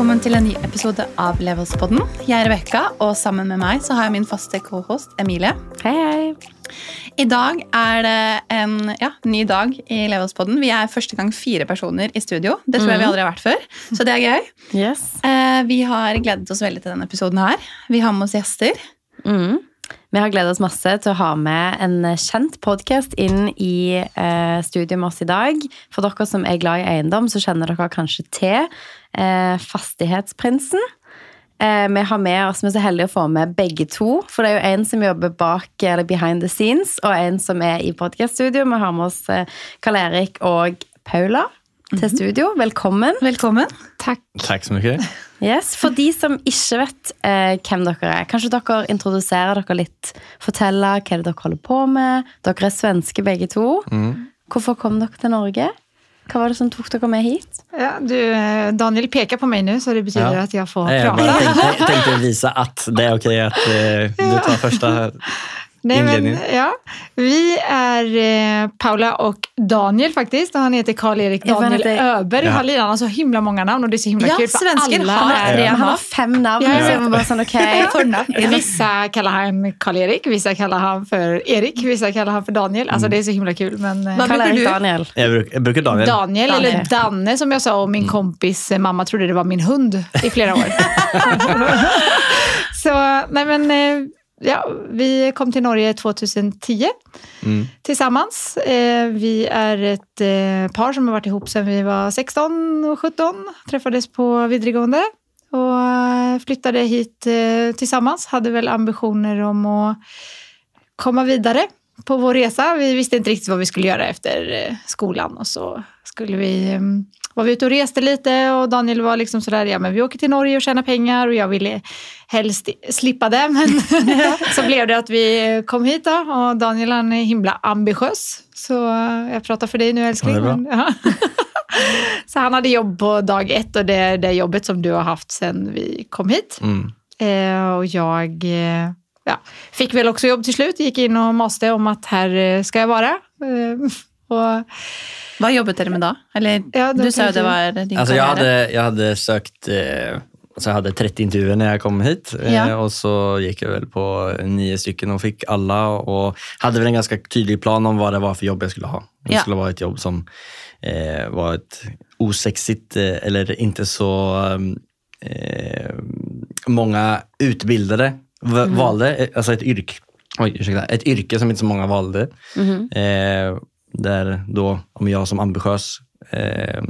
Velkommen til en ny episode av Levelspodden. Jeg er Rebekka, og sammen med meg så har jeg min faste cohost Emilie. Hei, hei. I dag er det en ja, ny dag i Levelspodden. Vi er første gang fire personer i studio. Det tror jeg vi aldri har vært før, så det er gøy. Yes. Eh, vi har gledet oss veldig til denne episoden her. Vi har med oss gjester. Mm. Vi har gledet oss masse til å ha med en kjent podkast inn i eh, studiet med oss i dag. For dere som er glad i eiendom, så kjenner dere kanskje til Fastighetsprinsen. Eh, vi har med oss, vi er så heldige å få med begge to. For det er jo en som jobber bak, eller behind the scenes, og en som er i podkaststudio. Vi har med oss eh, Karl Erik og Paula til studio. Velkommen. Velkommen. Takk. Tack så mycket. Yes, For de som ikke vet eh, hvem dere er, kanskje dere introduserer dere litt? Forteller hva er det dere holder på med? Dere er svenske begge to. Hvorfor kom dere til Norge? Hva var det som tok dere med hit? Ja, du, Daniel pekar på mig nu så det betyder Ja. att jag får jag prata. bara tänkte, tänkte visa att det är okej att eh, du tar första Nej, men, ja. Vi är eh, Paula och Daniel faktiskt. Och han heter Karl-Erik Daniel det- Öberg. Ja. Han har så himla många namn och det är så himla Ja, kul. för svenskar alla har är- tre Han har namn. fem navn. Ja. Så jeg var bare sånn, ok. Fornavn. Vissa kallar han Karl-Erik, vissa kallar han för Erik, vissa kallar han för Daniel. Alltså det är så himla kul. Men, eh, Vad brukar du? Daniel. Jag, bruk, jag brukar Daniel. Daniel, Daniel. eller Danne som jag sa och min kompis eh, mamma trodde det var min hund i flera år. så, nej men, eh, ja, vi kom till Norge 2010 Mm. tillsammans. Eh, vi är ett eh, par som har varit ihop sedan vi var 16 och 17. Träffades på videregående och eh, flyttade hit tillsammans. Hade väl ambitioner om att komma vidare på vår resa. Vi visste inte riktigt vad vi skulle göra efter skolan och så skulle vi, eh, var vi ute och reste lite och Daniel var liksom sådär, ja men vi åker till Norge och tjänar pengar och jag ville helst slippa det men så blev det att vi kom hit då och Daniel han är himla ambitiös så jag pratar för dig nu älskling. Ja, men, ja. Så han hade jobb på dag ett och det är det jobbet som du har haft sedan vi kom hit. Mm. Eh, och jag eh, ja, fick väl också jobb till slut. Gick in och måste om att här eh, ska jag vara. Eh, och, Hva jobbet dere med da? Eller, Ja, du sa kan det var din Alltså jag, karriere. hade, jag hade sökt, eh, så jag hade 30 intervjuer när jag kom hit eh, Ja. och så gick jag väl på nio stycken och fick alla och hade väl en ganska tydlig plan om vad det var för jobb jag skulle ha. Det Ja. skulle vara ett jobb som eh, var ett osexigt eh, eller inte så eh, många utbildade v- valde, eh, alltså ett yrke. Oj, ursäkta, ett yrke som inte så många valde. Eh, där då, om jag som ambitiös, eh,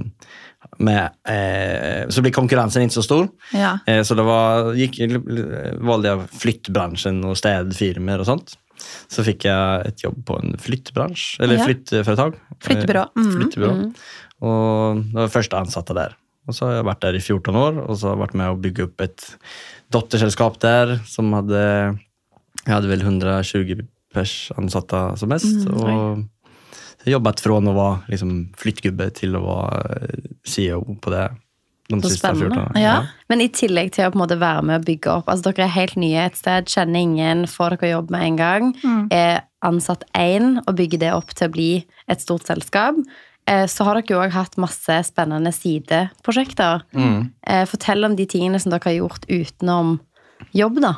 med, eh, så blir konkurrensen inte så stor. Ja. Eh, så då var, gick, valde jag flyttbranschen och städfirmor och sånt. Så fick jag ett jobb på en flyttbransch, eller Ja. flyttföretag. Flyttbyrå. Eh, Mm. flyttbyrå. Och det var första ansatta där. Och så har jag varit där i 14 år och så har jag varit med och bygga upp ett dottersällskap där som hade, jag hade väl 120 pers ansatta som mest. Mm, och jag har jobbat från att vara liksom flyttgubbe till att vara eh, CEO på det de Så sista spennende. 14 åren. Ja. Men i tillegg til å på en måte være med og bygge opp altså Dere er helt nye et sted, kjenner ingen, får dere jobb med en gang. Er ansatt én og bygger det opp til å bli et stort selskap. Eh, Så har dere jo òg hatt masse spennende sideprosjekter. Mm. Eh, Fortell om de tingene som dere har gjort utenom jobb, da.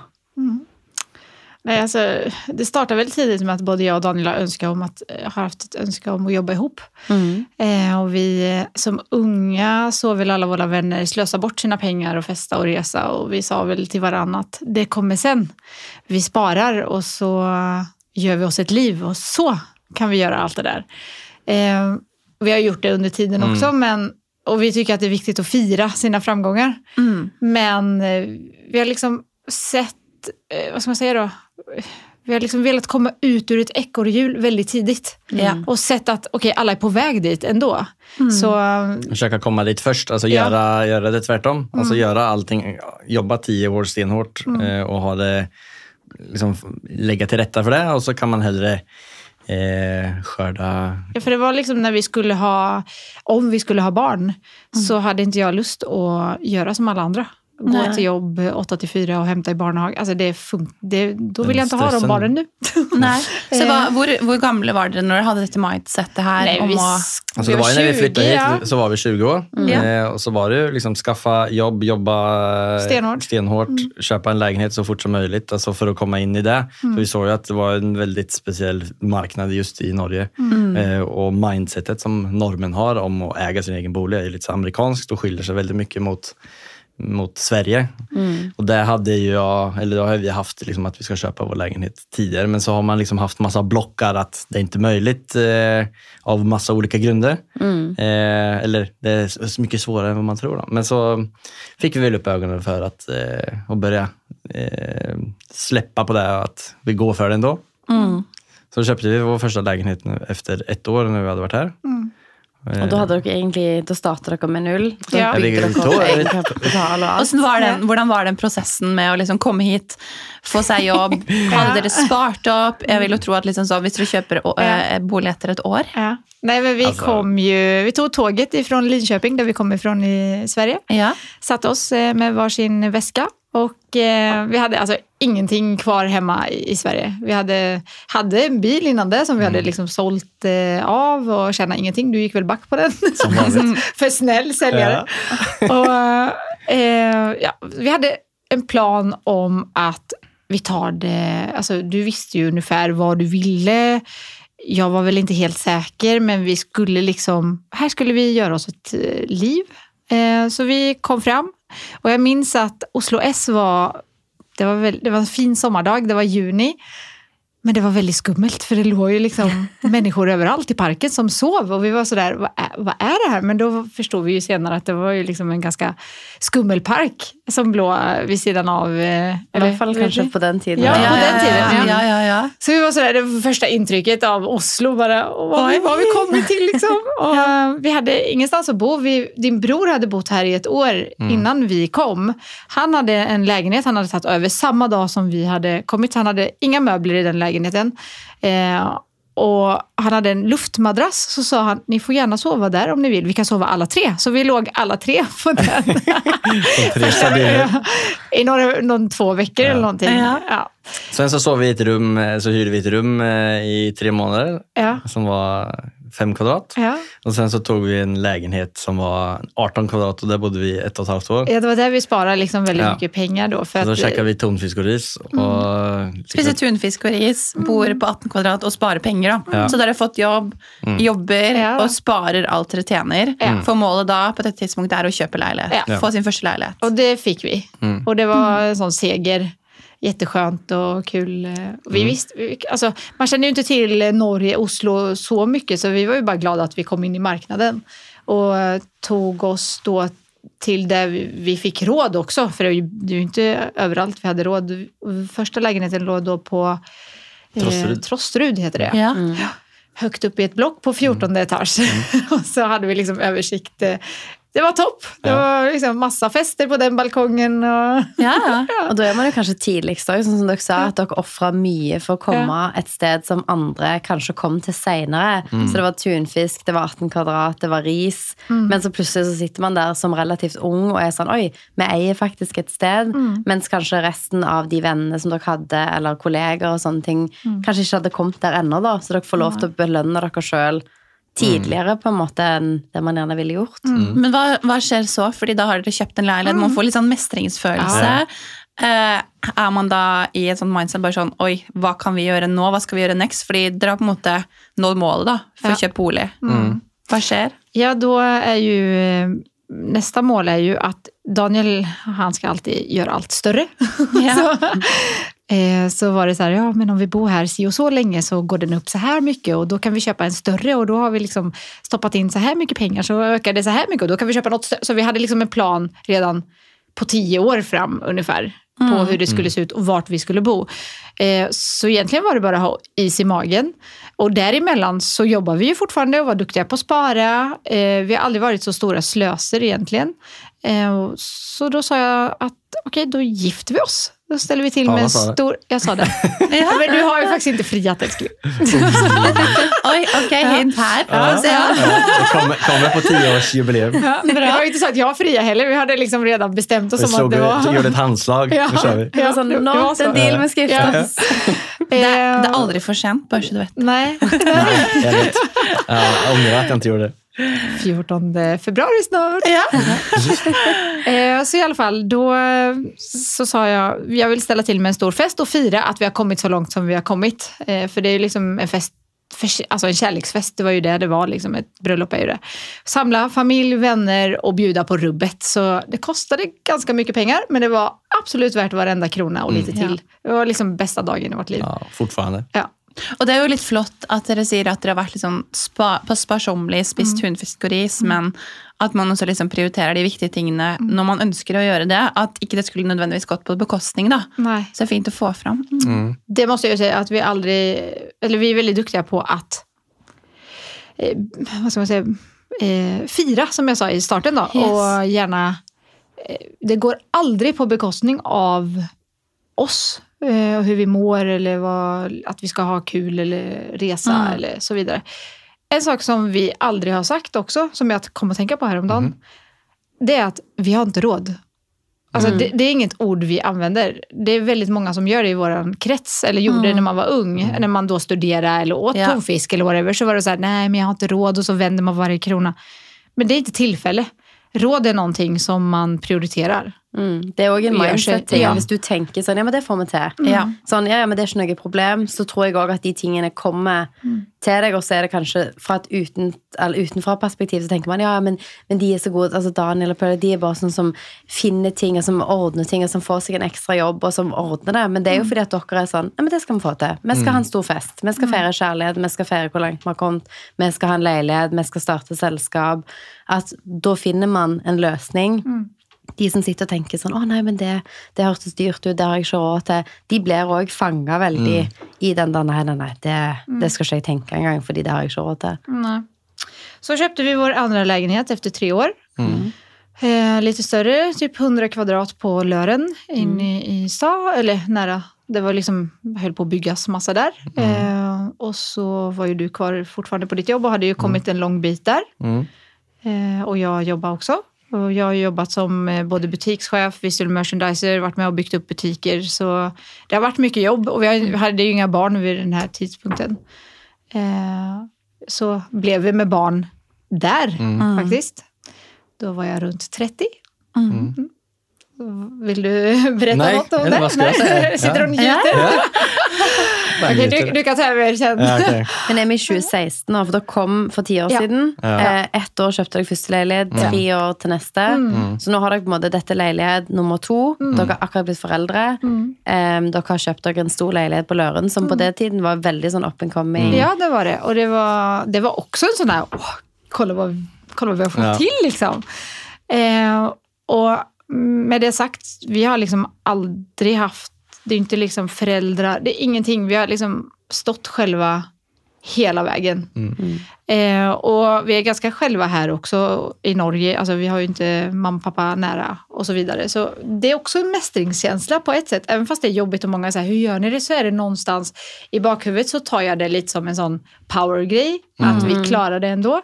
Nej, alltså, det startade väl tidigt med att både jag och Daniel har, önskat om att, eh, har haft ett önskan om att jobba ihop. Eh, och vi eh, som unga såg väl alla våra vänner slösa bort sina pengar och festa och resa. Och vi sa väl till varandra att det kommer sen. Vi sparar och så gör vi oss ett liv och så kan vi göra allt det där. Eh, vi har gjort det under tiden också, men, och vi tycker att det är viktigt att fira sina framgångar. Mm. Men eh, vi har liksom sett, eh, vad ska man säga då? Vi har liksom velat komma ut ur ett ekorrhjul väldigt tidigt. Ja. Och sett att okej, alla är på väg dit ändå. Så eh, Försöka komma dit först, alltså Ja. göra, göra det tvärtom. Alltså göra allting, jobba tio år stenhårt eh, och ha det, liksom, lägga till rätta för det och så kan man hellre eh, skörda Ja, för det var liksom när vi skulle ha, om vi skulle ha barn, så hade inte jag lust att göra som alla andra. Gå Nej. till jobb 8 till 4 och hämta i barnehage. Alltså det fun- det, då vill jag inte ha de barnen nu. Nei. Så Eh. hva, hvor, hvor gamle var dere når dere hadde dette mindsettet her? Nej, om vi, å, Alltså det var ju när vi flyttade hit ja. så var vi 20 år. Ja. Eh, och så var det ju liksom skaffa jobb, jobba eh, Stenhårt. stenhårt köpa en lägenhet så fort som möjligt alltså för att komma in i det. För vi såg ju att det var en väldigt speciell marknad just i Norge. Eh, och mindsetet som normen har om att äga sin egen bolig är lite amerikanskt och skiljer sig väldigt mycket mot mot Sverige. Och där hade ju jag, eller då har vi haft liksom att vi ska köpa vår lägenhet tidigare, men så har man liksom haft massa blockar att det är inte möjligt eh, av massa olika grunder. Eh, eller det är mycket svårare än vad man tror. Då. Men så fick vi väl upp ögonen för att eh, och börja eh, släppa på det att vi går för det ändå. mm. Så köpte vi vår första lägenhet nu efter ett år när vi hade varit här. Og da, hadde dere egentlig, da startet dere med null. Ja. dere egenkapital og alt. Var, den, hvordan var den prosessen med å liksom komme hit, få seg jobb? Hadde dere spart opp? Jeg vil jo tro at liksom så, Hvis dere kjøper eh, bolig etter et år Ja. Nej, men vi, Alltså- kom ju, vi tog tåget ifrån Linköping, där vi kommer ifrån i Sverige. Ja. Satte oss eh, med varsin väska och eh, vi hade alltså ingenting kvar hemma i, i Sverige. Vi hade, hade en bil innan det som vi hade liksom sålt eh, av och tjänade ingenting. Du gick väl back på den? Som. För snäll säljare. Och, eh, ja, vi hade en plan om att vi tar det... Alltså, du visste ju ungefär vad du ville. Jag var väl inte helt säker, men vi skulle liksom... Här skulle vi göra oss ett eh, liv. Eh, så vi kom fram. Och jag minns att Oslo S var... Det var, väl, det var en fin sommardag, det var juni. Men det var väldigt skummelt för det låg ju liksom människor överallt i parken som sov och vi var sådär, vad är, vad är det här? Men då förstod vi ju senare att det var ju liksom en ganska skummel park som låg vid sidan av... eh, I hvert fall kanskje på den tiden. Ja, ja, på den tiden, Ja, ja. ja, ja, ja. Så vi var sådär, det var första intrycket av Oslo, bara, "Åh, vad, vi, vad vi kommit till liksom. Och, eh, Vi hade ingenstans att bo. Vi, din bror hade bott här i ett år innan vi kom. Han hade en lägenhet han hade tagit över samma dag som vi hade kommit. Han hade inga möbler i den lägenheten. Eh, och han hade en luftmadrass. Så sa han, ni får gärna sova där om ni vill. Vi kan sova alla tre. Så vi låg alla tre på den. Tre. I några, någon två veckor eller någonting. Ja. Ja. Sen så sov vi i ett rum, eh, så hyrde vi ett rum eh, i tre månader Ja. som var fem kvadrat. Ja. Och sen så tog vi en lägenhet som var 18 kvadrat och där bodde vi ett och ett halvt år. Ja, det var där vi sparade liksom väldigt Ja. mycket pengar då. För Så då att, käkade vi tonfisk och ris. Och Spiser tunfisk og ris, bor på 18 kvadrat og sparer penger. da. Ja. Så dere har fått jobb, jobber Ja. og sparer alt dere tjener. Ja. For målet da på dette tidspunktet er å kjøpe leilighet. Ja. Få sin første leilighet. Och det fick vi. Mm. Och det var en sån seger. Jätteskönt och kul. Och Vi visste, vi, alltså, man känner ju inte till Norge, Oslo så mycket så vi var ju bara glada att vi kom in i marknaden. Och eh, tog oss då till där vi fick råd också. För det är ju, inte överallt vi hade råd. Första lägenheten låg då på eh, Trosterud. Trosterud heter det. Ja. högt upp i ett block på 14 etage. och så hade vi liksom översikt. Det var topp. Det Ja. var liksom massa fester på den balkongen. Och... Ja. Og da er man jo kanskje tidligst òg, sånn som dere sa, at dere ofra mye for å komme et sted som andre kanskje kom til seinere. Så det var tunfisk, det var 18 kvadrat, det var ris. Men så plutselig så sitter man der som relativt ung og er sånn Oi, vi eier faktisk et sted. Mens kanskje resten av de vennene som dere hadde, eller kolleger og sånne ting, kanskje ikke hadde kommet der ennå, da. Så dere får lov til å belønne dere sjøl tidligere på en måte enn det man gjerne ville gjort. Men hva, hva skjer så? Fordi da har dere kjøpt en leilighet. Man får litt sånn mestringsfølelse. Eh, er man da i et sånt mindset bare sånn Oi, hva kan vi gjøre nå? Hva skal vi gjøre next? Fordi dere har på en måte nådd målet da, for Ja. å kjøpe bolig. Hva skjer? Ja, då är ju eh, nästa mål är ju att Daniel, han ska alltid göra allt större. Ja. så, eh, så var det så här, ja men om vi bor här si och så länge så går den upp så här mycket och då kan vi köpa en större och då har vi liksom stoppat in så här mycket pengar så ökar det så här mycket och då kan vi köpa något större. Så vi hade liksom en plan redan på tio år fram ungefär på hur det skulle se ut och vart vi skulle bo. Eh, så egentligen var det bara att ha is i magen. Och däremellan så jobbar vi ju fortfarande och var duktiga på att spara. Eh, vi har aldrig varit så stora slöser egentligen. Eh, Så då sa jag att okej, då gifter vi oss. Då ställer vi till Ja, med en stor... Jag sa det. Ja. Men du har ju faktiskt inte friat älskling. Oj, okej, hint här. Ja. Ja. Det kommer, kommer på tioårsjubileum. Ja, det var ju inte så att jag friade heller. Vi hade liksom redan bestämt oss Vi om att slog, det var... gjorde ett handslag. Ja. Nu kör vi. Det var sånn, det- det nå, var så. den dealen med skriften. Ja. Det, det är aldrig för sent, bara så du vet. Nej. Nej, jag vet. Ja, Jag ångrar att jag inte gjorde det. 14 februari snart. Ja. Eh, så i alla fall, då så sa jag, jag vill ställa till med en stor fest och fira att vi har kommit så långt som vi har kommit. Eh, för det är liksom en fest, alltså en kärleksfest, det var ju det det var, liksom ett bröllop är ju det. Samla familj, vänner och bjuda på rubbet. Så det kostade ganska mycket pengar, men det var absolut värt varenda krona och lite till. Det var liksom bästa dagen i vårt liv. Ja, fortfarande. Ja. Og det er jo litt flott at dere sier at dere har vært liksom spa, på sparsommelig, spist tunfisk og ris, men at man også liksom prioriterer de viktige tingene når man ønsker å gjøre det. At ikke det skulle nødvendigvis gått på bekostning. da. Nej. Så det är fint att få fram. Det måste jag ju säga att vi aldrig, eller vi är väldigt duktiga på att eh, vad ska man säga, eh, fira som jag sa i starten då. Yes. Och gärna, eh, det går aldrig på bekostning av oss. Eh, hur vi mår eller vad, att vi ska ha kul eller resa Mm. eller så vidare. En sak som vi aldrig har sagt också, som jag kom att tänka på häromdagen, det är att vi har inte råd. Alltså det, det är inget ord vi använder. Det är väldigt många som gör det i vår krets, eller gjorde det när man var ung. När man då studerade eller åt Ja. tonfisk eller whatever, så var det så här, nej men jag har inte råd och så vänder man varje krona. Men det är inte tillfälle. Råd är någonting som man prioriterar. Mm. Det er òg en mindset-ting. ja. Hvis du tenker sånn, ja, men det får vi til. Ja. Sånn, ja, ja, men det er ikke noe problem. Så tror jeg òg at de tingene kommer til deg, og så er det kanskje fra et uten, eller utenfra-perspektiv, så tenker man ja, men, men de er så gode. altså Daniel og Paula, de er bare sånn som finner ting, og som ordner ting, og som får seg en ekstra jobb, og som ordner det. Men det er jo fordi at dere er sånn, ja, men det skal vi få til. Vi skal ha en stor fest. Vi skal feire kjærlighet, vi skal feire hvor langt vi har kommet, vi skal ha en leilighet, vi skal starte selskap. At da finner man en løsning de som sitter og tenker sånn 'Å, nei, men det, det hørtes dyrt ut, det har jeg ikke råd til', de blir òg fanga veldig i den der 'nei, nei, nei, det, det skal ikke jeg tenke engang, fordi det har jeg ikke råd til'. Nej. Så köpte vi vår andra lägenhet efter tre år. Eh, lite större, typ 100 kvadrat på Lören inne i stan, eller nära. Det var liksom, höll på att byggas massa där. Eh, och så var ju du kvar fortfarande på ditt jobb och hade ju kommit en lång bit där. Mm. Eh, och jag jobbar också. Och jag har jobbat som eh, både butikschef, visual merchandiser, varit med och byggt upp butiker. Så det har varit mycket jobb och vi hade ju inga barn vid den här tidpunkten. Eh, så blev vi med barn där faktiskt. Då var jag runt 30. Mm. Vill du berätta Nej, något om det? vad ska jag säga? Sitter Ja. och njuter? Ja. Nyter du, du kan ta över sen. Ja, ok. Men er vi i 2016 nå? For dere kom for ti år Ja. siden. Ja. Eh, ett år kjøpte dere første leilighet, tre år til neste. Så nå har dere på en måte dette leilighet nummer to. Dere har akkurat blitt foreldre. Eh, dere har kjøpt dere en stor leilighet på Løren, som på det tiden var veldig sånn up and coming. Ja, det var det. Och det var, det var också en sån där, åh, kolla, vad, kolla vad vi har fått Ja. till liksom. Eh, och med det sagt, vi har liksom aldrig haft, det är inte liksom föräldrar, det är ingenting, vi har liksom stått själva hela vägen. Eh, och vi är ganska själva här också i Norge, alltså vi har ju inte mamma och pappa nära och så vidare. Så det är också en mästringskänsla på ett sätt, även fast det är jobbigt och många säger hur gör ni det? Så är det någonstans i bakhuvudet så tar jag det lite som en sån powergrej, att vi klarar det ändå.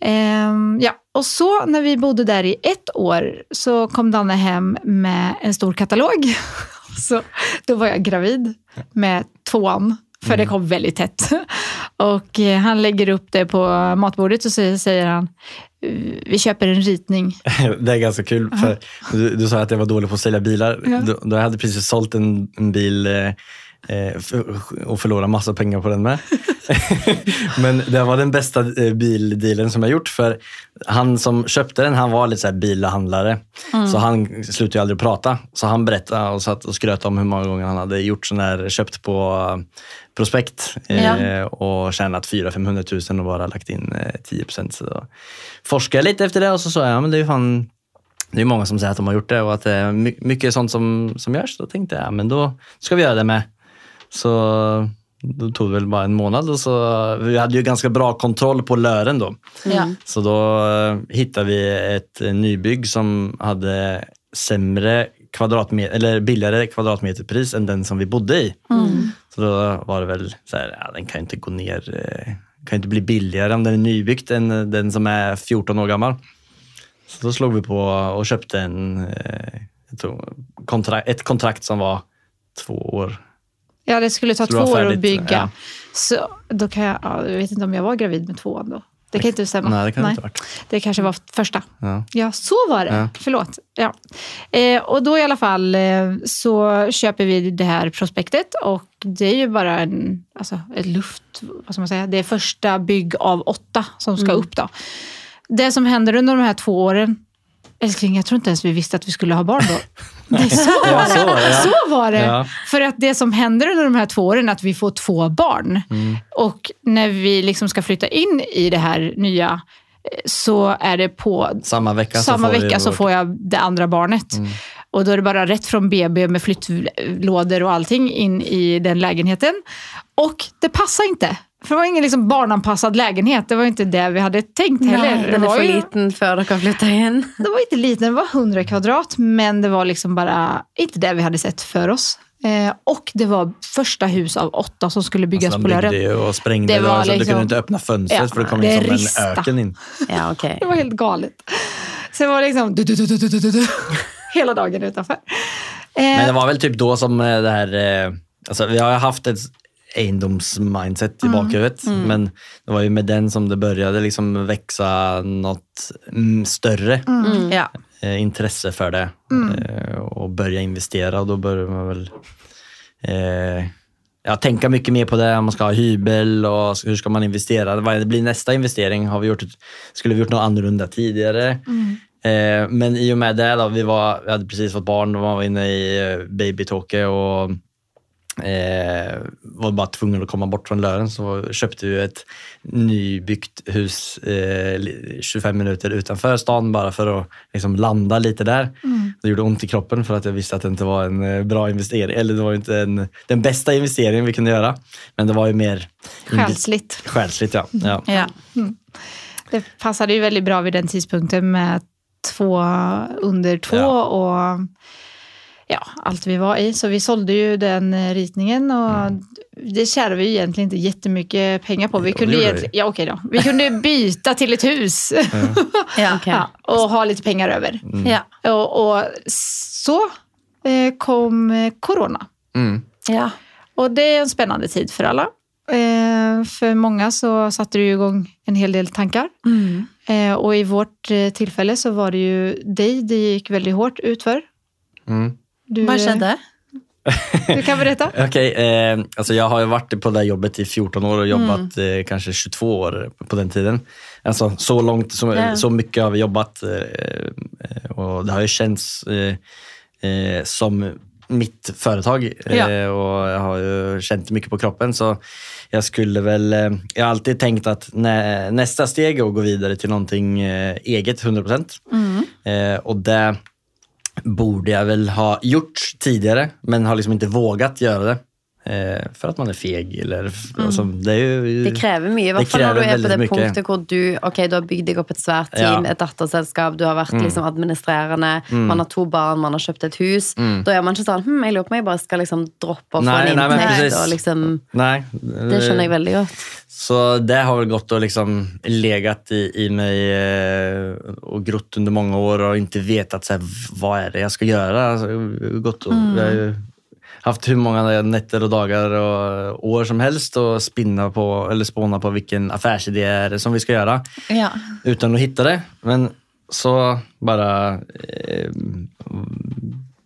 Ehm, ja. Och så när vi bodde där i ett år så kom Danne hem med en stor katalog. så då var jag gravid med tvåan, för det kom väldigt tätt. Och eh, han lägger upp det på matbordet och så säger han, "Eh, vi köper en ritning. Det är ganska kul, för du, du sa att jag var dålig på att sälja bilar. Ja. Då, då jag hade precis sålt en, en bil eh, och förlorat massa pengar på den med. Men det var den bästa eh, bildealen som jag gjort, för han som köpte den, han var lite så bilhandlare. Så han slutade aldrig prata. Så han berättade och satt och skröt om hur många gånger han hade gjort sån här, köpt på eh, prospekt eh, Ja. och tjänat 400-500 000 och bara lagt in eh, 10 procent. Så då forskade jag lite efter det och så sa jag, ja, men det är fan det är många som säger att de har gjort det och att det är my- mycket sånt som, som görs. Då tänkte jag, men då ska vi göra det med. Så då tog det väl bara en månad och så, vi hade ju ganska bra kontroll på lören då. Ja. Så då eh, hittade vi ett eh, nybygg som hade sämre kvadratmeter, eller billigare kvadratmeterpris än den som vi bodde i. Så då var det väl så här, ja, den kan ju inte gå ner, eh, kan ju inte bli billigare om den är nybyggt än den som är 14 år gammal. Så då slog vi på och köpte en, kontrakt, ett kontrakt som var två år. Ja, det skulle ta två år att bygga. ja. Så då kan jag, ja, jag vet inte om jag var gravid med tvåan då. Det kan inte stämma. Nej, det kan det inte varit. Det kanske var första. Ja. Ja, så var det. Ja. Förlåt. Ja. Eh, och då i alla fall eh, så köper vi det här prospektet och det är ju bara en, alltså, ett luft... Vad ska man säga? Det är första bygg av åtta som ska upp. då. Det som händer under de här två åren Älskling, jag tror inte ens vi visste att vi skulle ha barn då. Det är så var Ja, det. så var det, ja. Så var det. Ja. För att det som händer under de här två åren är att vi får två barn. Mm. Och när vi liksom ska flytta in i det här nya eh, så är det på Samma vecka, samma så får vecka så får jag det andra barnet. Mm. Och då är det bara rätt från BB med flyttlådor och allting in i den lägenheten. Och det passar inte. För det var ingen liksom barnanpassad lägenhet. Det var inte det vi hade tänkt heller. Nej, det, den är var för ju, liten för dere flytta in. det var inte liten, det var 100 kvadrat. Men det var liksom bara inte det vi hade sett för oss. Eh, och det var första hus av åtta som skulle byggas Alltså, på de byggde ju och sprängde Det det var så du liksom- kunde inte öppna fönstret Ja, för det kom det in som rista. en öken in. Ja, okej. Det var helt galet. Så det var liksom du, du, du, du, du, du, du, hela dagen utanför. Eh, Men det var väl typ då som eh, det här, eh, alltså vi har haft ett egendomsmindset i Mm. bakhuvudet, men det var ju med den som det började liksom växa något mm, större Mm. Ja. eh, intresse för det eh, och börja investera och då börjar man väl eh, ja, tänka mycket mer på det, om man ska ha hybel och hur ska man investera. Vad blir nästa investering? Har vi gjort, skulle vi gjort något annorlunda tidigare? Eh, men i och med det, då, vi, var, vi hade precis fått barn och var inne i eh, babytåke och eh, var bara tvungen att komma bort från Lören så köpte vi ett nybyggt hus eh, li- 25 minuter utanför stan bara för att liksom, landa lite där. Det gjorde ont i kroppen för att jag visste att det inte var en eh, bra investering. Eller det var inte en, den bästa investeringen vi kunde göra. Men det var ju mer Själsligt. själsligt. Ja. Ja. Ja. Det passade ju väldigt bra vid den tidpunkten med två under två Ja. och ja, allt vi var i. Så vi sålde ju den eh, ritningen och det tjänade vi egentligen inte jättemycket pengar på. Vi Jo, kunde, egentligen, ja, okej då. vi kunde byta till ett hus Ja. Ja, och ha lite pengar över. Ja. Och, och så eh, kom eh, corona. Mm. Ja. Och det är en spännande tid för alla. För många så satte det ju igång en hel del tankar. Mm. Och i vårt tillfälle så var det ju dig det gick väldigt hårt utför. Mm. Du, Vad skedde? Du kan berätta. Okej, eh, alltså jag har ju varit på det här jobbet i 14 år och jobbat eh, kanske 22 år på den tiden. Alltså så långt, så, Ja. så mycket har vi jobbat eh, eh, och det har ju känts eh, eh, som mitt företag eh, Ja. och jag har ju känt mycket på kroppen så jag skulle väl, eh, jag har alltid tänkt att nä, nästa steg är att gå vidare till någonting eh, eget 100%. Eh, och det borde jag väl ha gjort tidigare, men har liksom inte vågat göra det. Eh, för att man är feg. Eller, alltså, det, är ju, Det i Det hvert fall når du er på det veldig mye. punktet hvor du ok, du har bygd deg opp et svært team, Ja. et datterselskap, du har vært liksom administrerende, man har to barn, man har kjøpt et hus. Da er man ikke sånn hm, jeg lurer på om jeg bare skal liksom droppe å få Nei, en nei, inntekt. og liksom, Nej, det skjønner jeg veldig godt. Så det har väl gått och liksom legat i, i mig eh, och grott under många år och inte vetat så här, vad är det jag ska göra. Alltså, jag gått och, jag har ju haft hur många nätter och dagar och år som helst och spinna på eller spåna på vilken affärsidé är det som vi ska göra. Ja. utan att hitta det. Men så bara eh,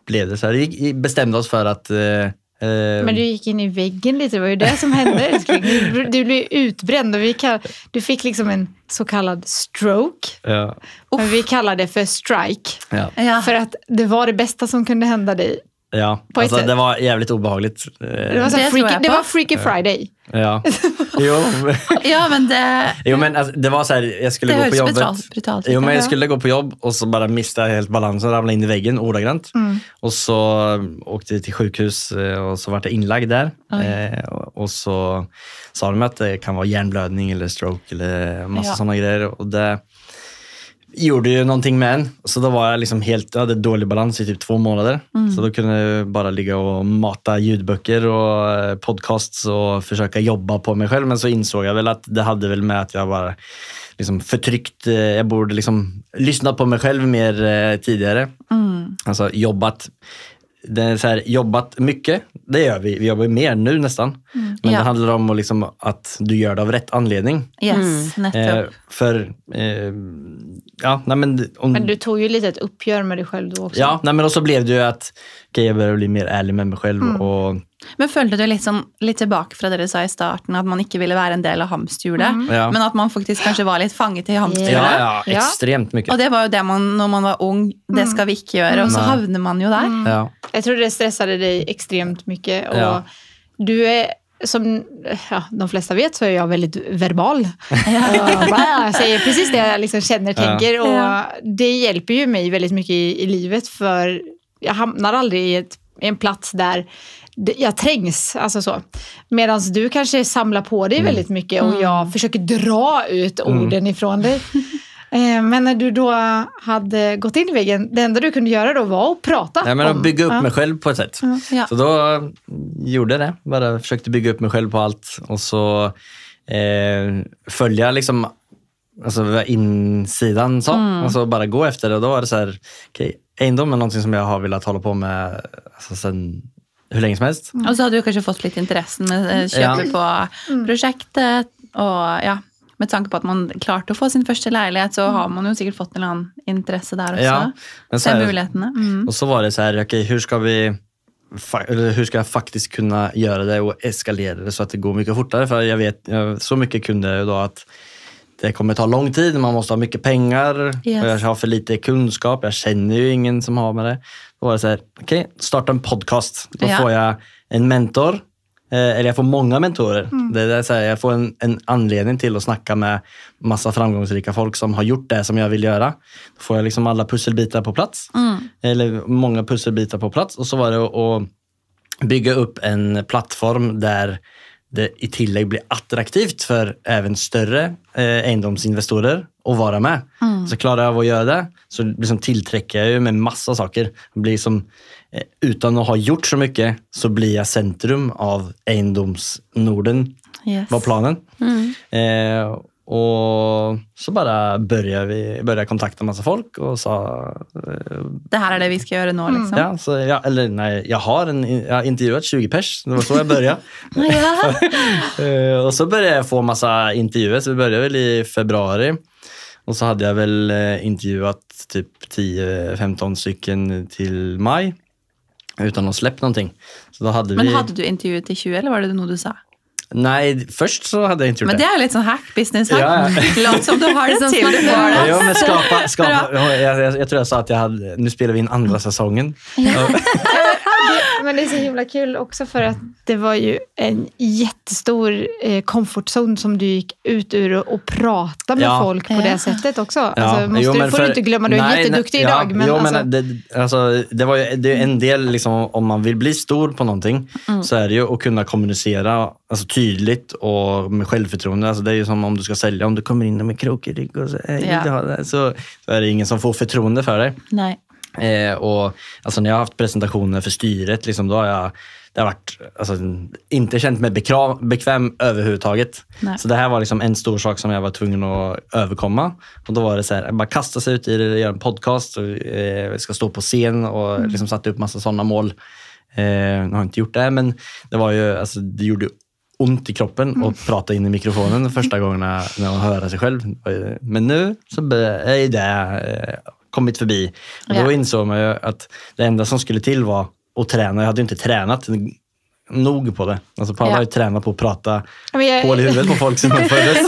blev det så här. Vi bestämde oss för att eh, eh, Men du gick in i väggen lite, det var ju det som hände. Du, du blev utbränd och vi kall, du fick liksom en så kallad stroke. ja, Men vi kallar det för strike. Ja. För att det var det bästa som kunde hända dig. Ja, På alltså, det var jävligt obehagligt. Eh, Det var, så Det freaky, det var Freaky Friday. Ja. Jo, Ja, men det, jo men alltså, det var så här, jag skulle det gå på jobbet. brutalt. brutalt Jo, men jag Ja. skulle gå på jobb och så bara missade jag helt balansen ramlade in i väggen ordagrant. Mm. Och så eh, åkte jag till sjukhus eh, och så vart jag inlagd där. Eh, och och så sa de att det kan vara hjärnblödning eller stroke eller massa Ja. sådana grejer. Och det gjorde ju någonting med en. Så då var jag liksom helt, jag hade dålig balans i typ två månader. Mm. Så då kunde jag bara ligga och mata ljudböcker och eh, podcasts och försöka jobba på mig själv. Men så insåg jag väl att det hade väl med att jag bara liksom förtryckt, eh, jag borde liksom lyssnat på mig själv mer eh, tidigare. Mm. Alltså jobbat, det är så här, jobbat mycket, det gör vi. Vi jobbar ju mer nu nästan. Men Mm. Ja. det handlar om att, liksom, att du gör det av rätt anledning. Yes, Mm. Eh, för, eh, ja, nej men, om, Men du tog ju lite ett uppgör med dig själv då också. ja, nej men och så blev det ju att okej, jag började bli mer ärlig med mig själv. Mm. Och, Men følte du sånn, litt tilbake fra det dere sa i starten, at man ikke ville være en del av hamsterhjulet, Ja. men at man faktisk kanskje var litt fanget i hamsterhjulet? ja, Ja. extremt mycket. Og det var jo det man, når man var ung, det skal vi ikke gjøre, og så havner man jo der. Ja. Jag tror det stressade dig extremt mycket. Och Ja. Du är, som ja, de flesta vet, så är jag väldigt verbal. Och jag säger precis det jag liksom känner och Ja. tänker. Och. Det hjälper ju mig väldigt mycket i, i livet. För jag hamnar aldrig i, ett, i en plats där jag trängs. Alltså så. Medan du kanske samlar på dig väldigt mycket och jag försöker dra ut orden ifrån dig. Eh, Men när du då hade gått in i väggen, det enda du kunde göra då var att prata. Nej, men om- att bygga upp ja. mig själv på ett sätt. Ja. Så då eh, gjorde jag det. Bara försökte bygga upp mig själv på allt och så eh, följa liksom alltså, vad insidan sa. Mm. Och så bara gå efter det. Och då var det så här, okej, egendom är någonting som jag har velat hålla på med alltså, sen hur länge som helst. Og så hadde du kanskje fått litt interessen med eh, kjøpet på prosjektet, og ja, med tanke på at man klarte å få sin første leilighet, så har man jo sikkert fått en eller annen interesse der også. Ja, men så mulighetene. Mm. och så var det så här, okej, hur ska vi hur ska jag faktiskt kunna göra det och eskalera det så att det går mycket fortare? För jag vet, jag, så mycket kunde jag ju då att det kommer ta lång tid, man måste ha mycket pengar, Yes. och jag har för lite kunskap, jag känner ju ingen som har med det. Då var det så här, okej, starta en podcast. Då Ja. får jag en mentor, eh, eller jag får många mentorer. Det är så här, jag får en, en anledning till att snacka med massa framgångsrika folk som har gjort det som jag vill göra. Då får jag liksom alla pusselbitar på plats, Mm. eller många pusselbitar på plats. Och så var det att- att bygga upp en plattform där det i tillägg blir attraktivt för även större eh, egendomsinvestorer att vara med. Så klarar jag av att göra det så liksom tillträcker jag ju med massa saker. Blir som, eh, utan att ha gjort så mycket så blir jag centrum av egendomsnorden Yes. var planen. Eh, och så bara började vi började kontakta massa folk och sa Det her er det vi skal gjøre nå, liksom. Ja, så jag, eller nej, jag har, en, jag har intervjuat 20 pers. Det var så jag började. Eh, och så började jag få massa intervjuer. Så vi började väl i februari. Och så hade jag väl eh, intervjuat typ 10-15 stycken till maj. Utan att ha släppt någonting. Så då hade Men vi... hadde du intervjuet i 20, eller var det noe du sa? Nej, först så hade jag inte gjort Men det jo litt sånn hack business her. Ja, ja. Låt som du har det Som til du snakker får det. Ja, men skapa, skapa, jag, jag, jag tror jag sa att jag hade, nu spelar vi in andra säsongen. Men det är så himla kul också för att det var ju en jättestor eh, comfortzone som du gick ut ur och, och prata med Ja. folk på Ja. det sättet också. Ja, Alltså, måste jo, du, får för- du inte glömma, du är Nej, jätteduktig nej, idag. Men jo, alltså, men det, alltså, det, var ju, det är en del, liksom, om man vill bli stor på någonting, Mm. så är det ju att kunna kommunicera alltså, tydligt och med självförtroende. Alltså, det är ju som om du ska sälja, om du kommer in med krokig rygg och så, "Hej, vill Ja. du ha det?" så, så är det ingen som får förtroende för dig. Nei. Eh, och, alltså, när jag har haft presentationer för styret, liksom, då har jag det har varit, alltså, inte känt mig bekra- bekväm överhuvudtaget. Nej. Så det här var liksom en stor sak som jag var tvungen att överkomma. Och Då var det så här, bara kasta sig ut i det, göra en podcast, och, eh, ska stå på scen och Mm. liksom satte upp massa sådana mål. Eh, jag har inte gjort det, men det, var ju, alltså, det gjorde ont i kroppen Mm. att prata in i mikrofonen första gången när man hör sig själv. Men nu så är det eh, kommit förbi. Och då Ja. insåg man ju att det enda som skulle till var att träna. Jag hade ju inte tränat nog på det. Alltså Paula Ja. har ju tränat på att prata jag, hål i huvudet på folk som föddes.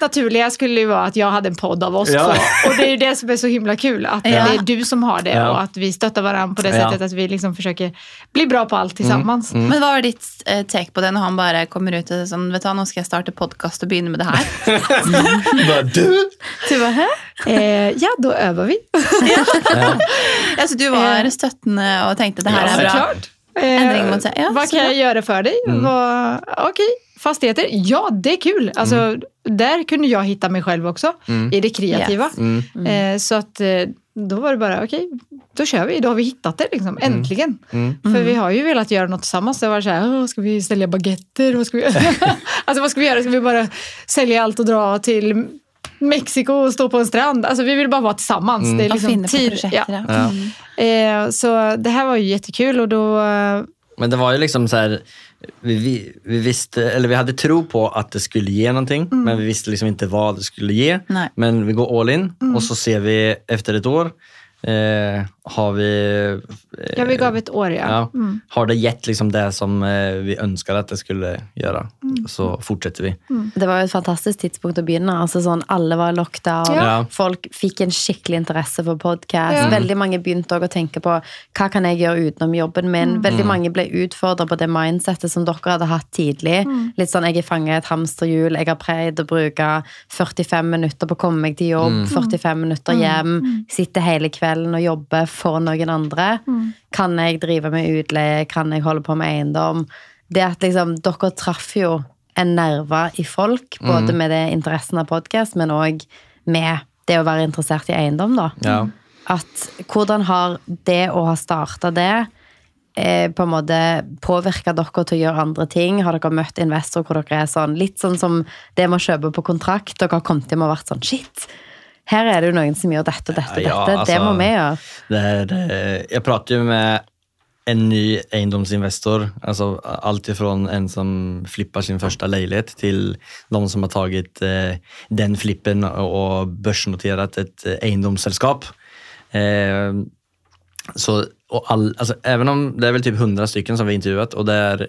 Mest naturliga skulle ju vara att jag hade en podd av oss Ja. två. Och det är ju det som är så himla kul, att Ja. det är du som har det Ja. och att vi stöttar varandra på det Ja. sättet att vi liksom försöker bli bra på allt tillsammans. Mm. Men hva var ditt eh, take på det når han bare kommer ut og er sånn Vet du hva, nå skal jeg starte podkast og begynne med det her. Bara, du? Du bare, hæ? Eh, ja, då övar vi. Ja, så du var Eh. støttende og tenkte det Ja, er bra? Såklart. Ändring mot sig. Ja, vad kan jag göra för dig? Vad- Okej, fastigheter. Ja, det är kul. Alltså, Där kunde jag hitta mig själv också, i det kreativa. Yes. Mm. Eh, så att, eh, då var det bara, okej, då kör vi. Då har vi hittat det, liksom. äntligen. Mm. För vi har ju velat göra något tillsammans. Det var så här, "Åh, ska vi sälja baguetter? Vad ska vi, alltså, vad ska vi göra? Ska vi bara sälja allt och dra till Mexiko och stå på en strand? Alltså, vi vill bara vara tillsammans. Det är liksom tid. prosjekter. Ja. Ja. Ja. Eh, så det här var ju jättekul och då... eh, Men det var ju liksom så här, vi, vi, vi visste, eller vi hade tro på att det skulle ge någonting, Mm. men vi visste liksom inte vad det skulle ge. Nej. Men vi går all in Mm. och så ser vi efter ett år, eh, har vi... Eh, Ja, vi gav ett år, ja. ja, Mm. Har det gett liksom det som eh, vi önskade att det skulle göra, Mm. så fortsätter vi. Det var jo et fantastisk tidspunkt å begynne. Altså sånn, Alle var lockdown. Ja. Folk fikk en skikkelig interesse for podkast. Ja. Veldig mange begynte også å tenke på hva kan jeg gjøre utenom jobben min. Veldig mange ble utfordra på det mindsettet som dere hadde hatt tidlig. Litt sånn jeg er fanga i et hamsterhjul. Jeg har pleid å bruke 45 minutter på å komme meg til jobb, 45 minutter hjem. Sitte hele kvelden og jobbe for noen andre. Kan jeg drive med utleie? Kan jeg holde på med eiendom? Det at liksom, dere traff jo en nerve i folk, både med det interessen av podkast, men òg med det å være interessert i eiendom, da. Ja. At hvordan har det å ha starta det eh, på en måte påvirka dere til å gjøre andre ting? Har dere møtt investorer hvor dere er sånn litt sånn som det med å kjøpe på kontrakt? Dere har kommet hjem og vært sånn shit, her er det jo noen som gjør dette, dette, Ja, dette. det altså- må vi gjøre. Det här, eh, jag pratar ju med en ny egendomsinvestor, alltså allt ifrån en som flippar sin första lägenhet till de som har tagit eh, den flippen och börsnoterat ett egendomssällskap. Eh, så, och all, alltså, även om det är väl typ hundra stycken som vi intervjuat och det är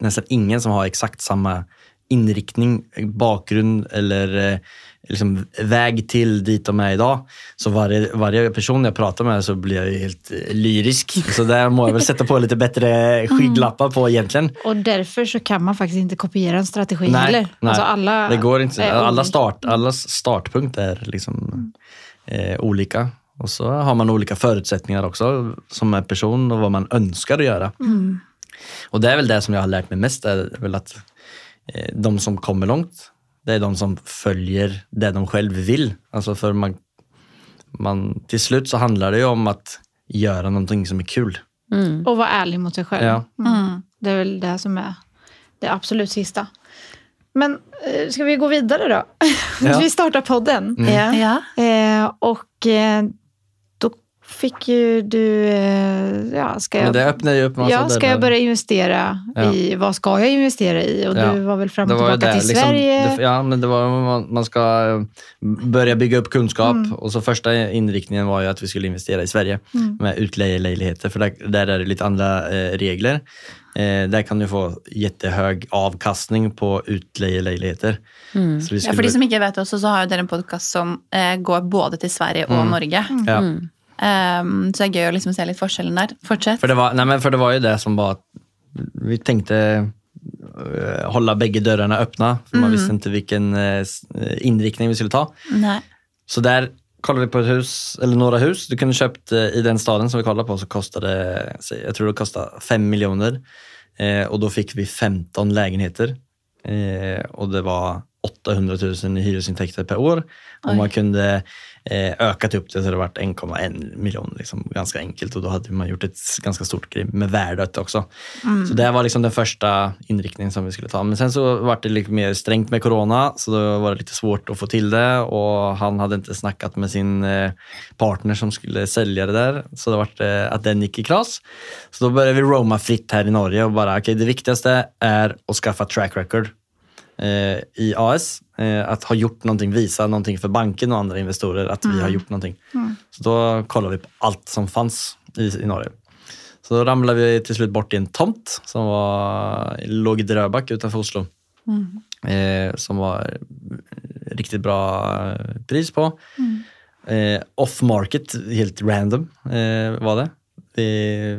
nästan ingen som har exakt samma inriktning, bakgrund eller eh, liksom väg till dit de är idag. Så varje, varje person jag pratar med så blir jag ju helt eh, lyrisk. Så där må jag väl sätta på lite bättre skygglappar på egentligen. Och därför så kan man faktiskt inte kopiera en strategi Nej, heller. nej. Alltså alla det går inte. Alla start, allas startpunkt är liksom eh, olika. Och så har man olika förutsättningar också som är person och vad man önskar att göra. Och det är väl det som jag har lärt mig mest, är väl att eh, de som kommer långt, det är de som följer det de själv vill. Alltså för man, man, till slut så handlar det ju om att göra någonting som är kul. Och vara ärlig mot sig själv. Ja. Mm. Det är väl det som är det absolut sista. Men eh, ska vi gå vidare då? Ja. vi startar podden. Ja. Ja. Eh, och eh, fick ju du... Eh, ja, ska Men jag, det öppnar ju upp massa ja, ska jag börja investera Ja. i... Vad ska jag investera i? Och Ja. du var väl fram och tillbaka det, till liksom, Sverige. Det, ja, men det var, man- man ska eh, börja bygga upp kunskap Mm. och så första inriktningen var ju att vi skulle investera i Sverige Mm. med utlejelejligheter för där, där är det lite andra eh, regler. Eh, där kan du få jättehög avkastning på utlejelejligheter. Mm. Ja, For de som ikke vet også, så har dere en podkast som eh, går både til Sverige og Norge. ja. Um, så det er gøy å liksom se litt forskjellen der. Fortsett. För det, var, nej men för det var ju det som var, vi tänkte eh, hålla bägge dörrarna öppna, för man visste inte vilken eh, inriktning vi skulle ta. Nei. Så där kollade vi på ett hus, eller några hus. Du kunde köpt eh, i den staden som vi kollade på så kostade, jag tror det kostade 5 miljoner. Eh, och då fick vi 15 lägenheter. Eh, och det var 800 000 i hyresintäkter per år. Och Oj. man kunde ökat upp det så det varit 1,1 miljon. Liksom, ganska enkelt och då hade man gjort ett ganska stort grej med värdet också. Så det var liksom den första inriktningen som vi skulle ta. Men sen så var det lite mer strängt med corona så då var det lite svårt att få till det och han hade inte snackat med sin eh, partner som skulle sälja det där. Så det var det att den gick i kras. Så då började vi roma fritt här i Norge och bara okej det viktigaste är att skaffa track record eh, i AS. Eh, att ha gjort någonting, visa någonting för banken och andra investorer att vi har gjort någonting. Så då kollade vi på allt som fanns i, i Norge. Så då ramlade vi till slut bort i en tomt som var, låg i Dröbak utanför Oslo. eh, som var riktigt bra eh, pris på. Eh, off market, helt random eh, var det. Vi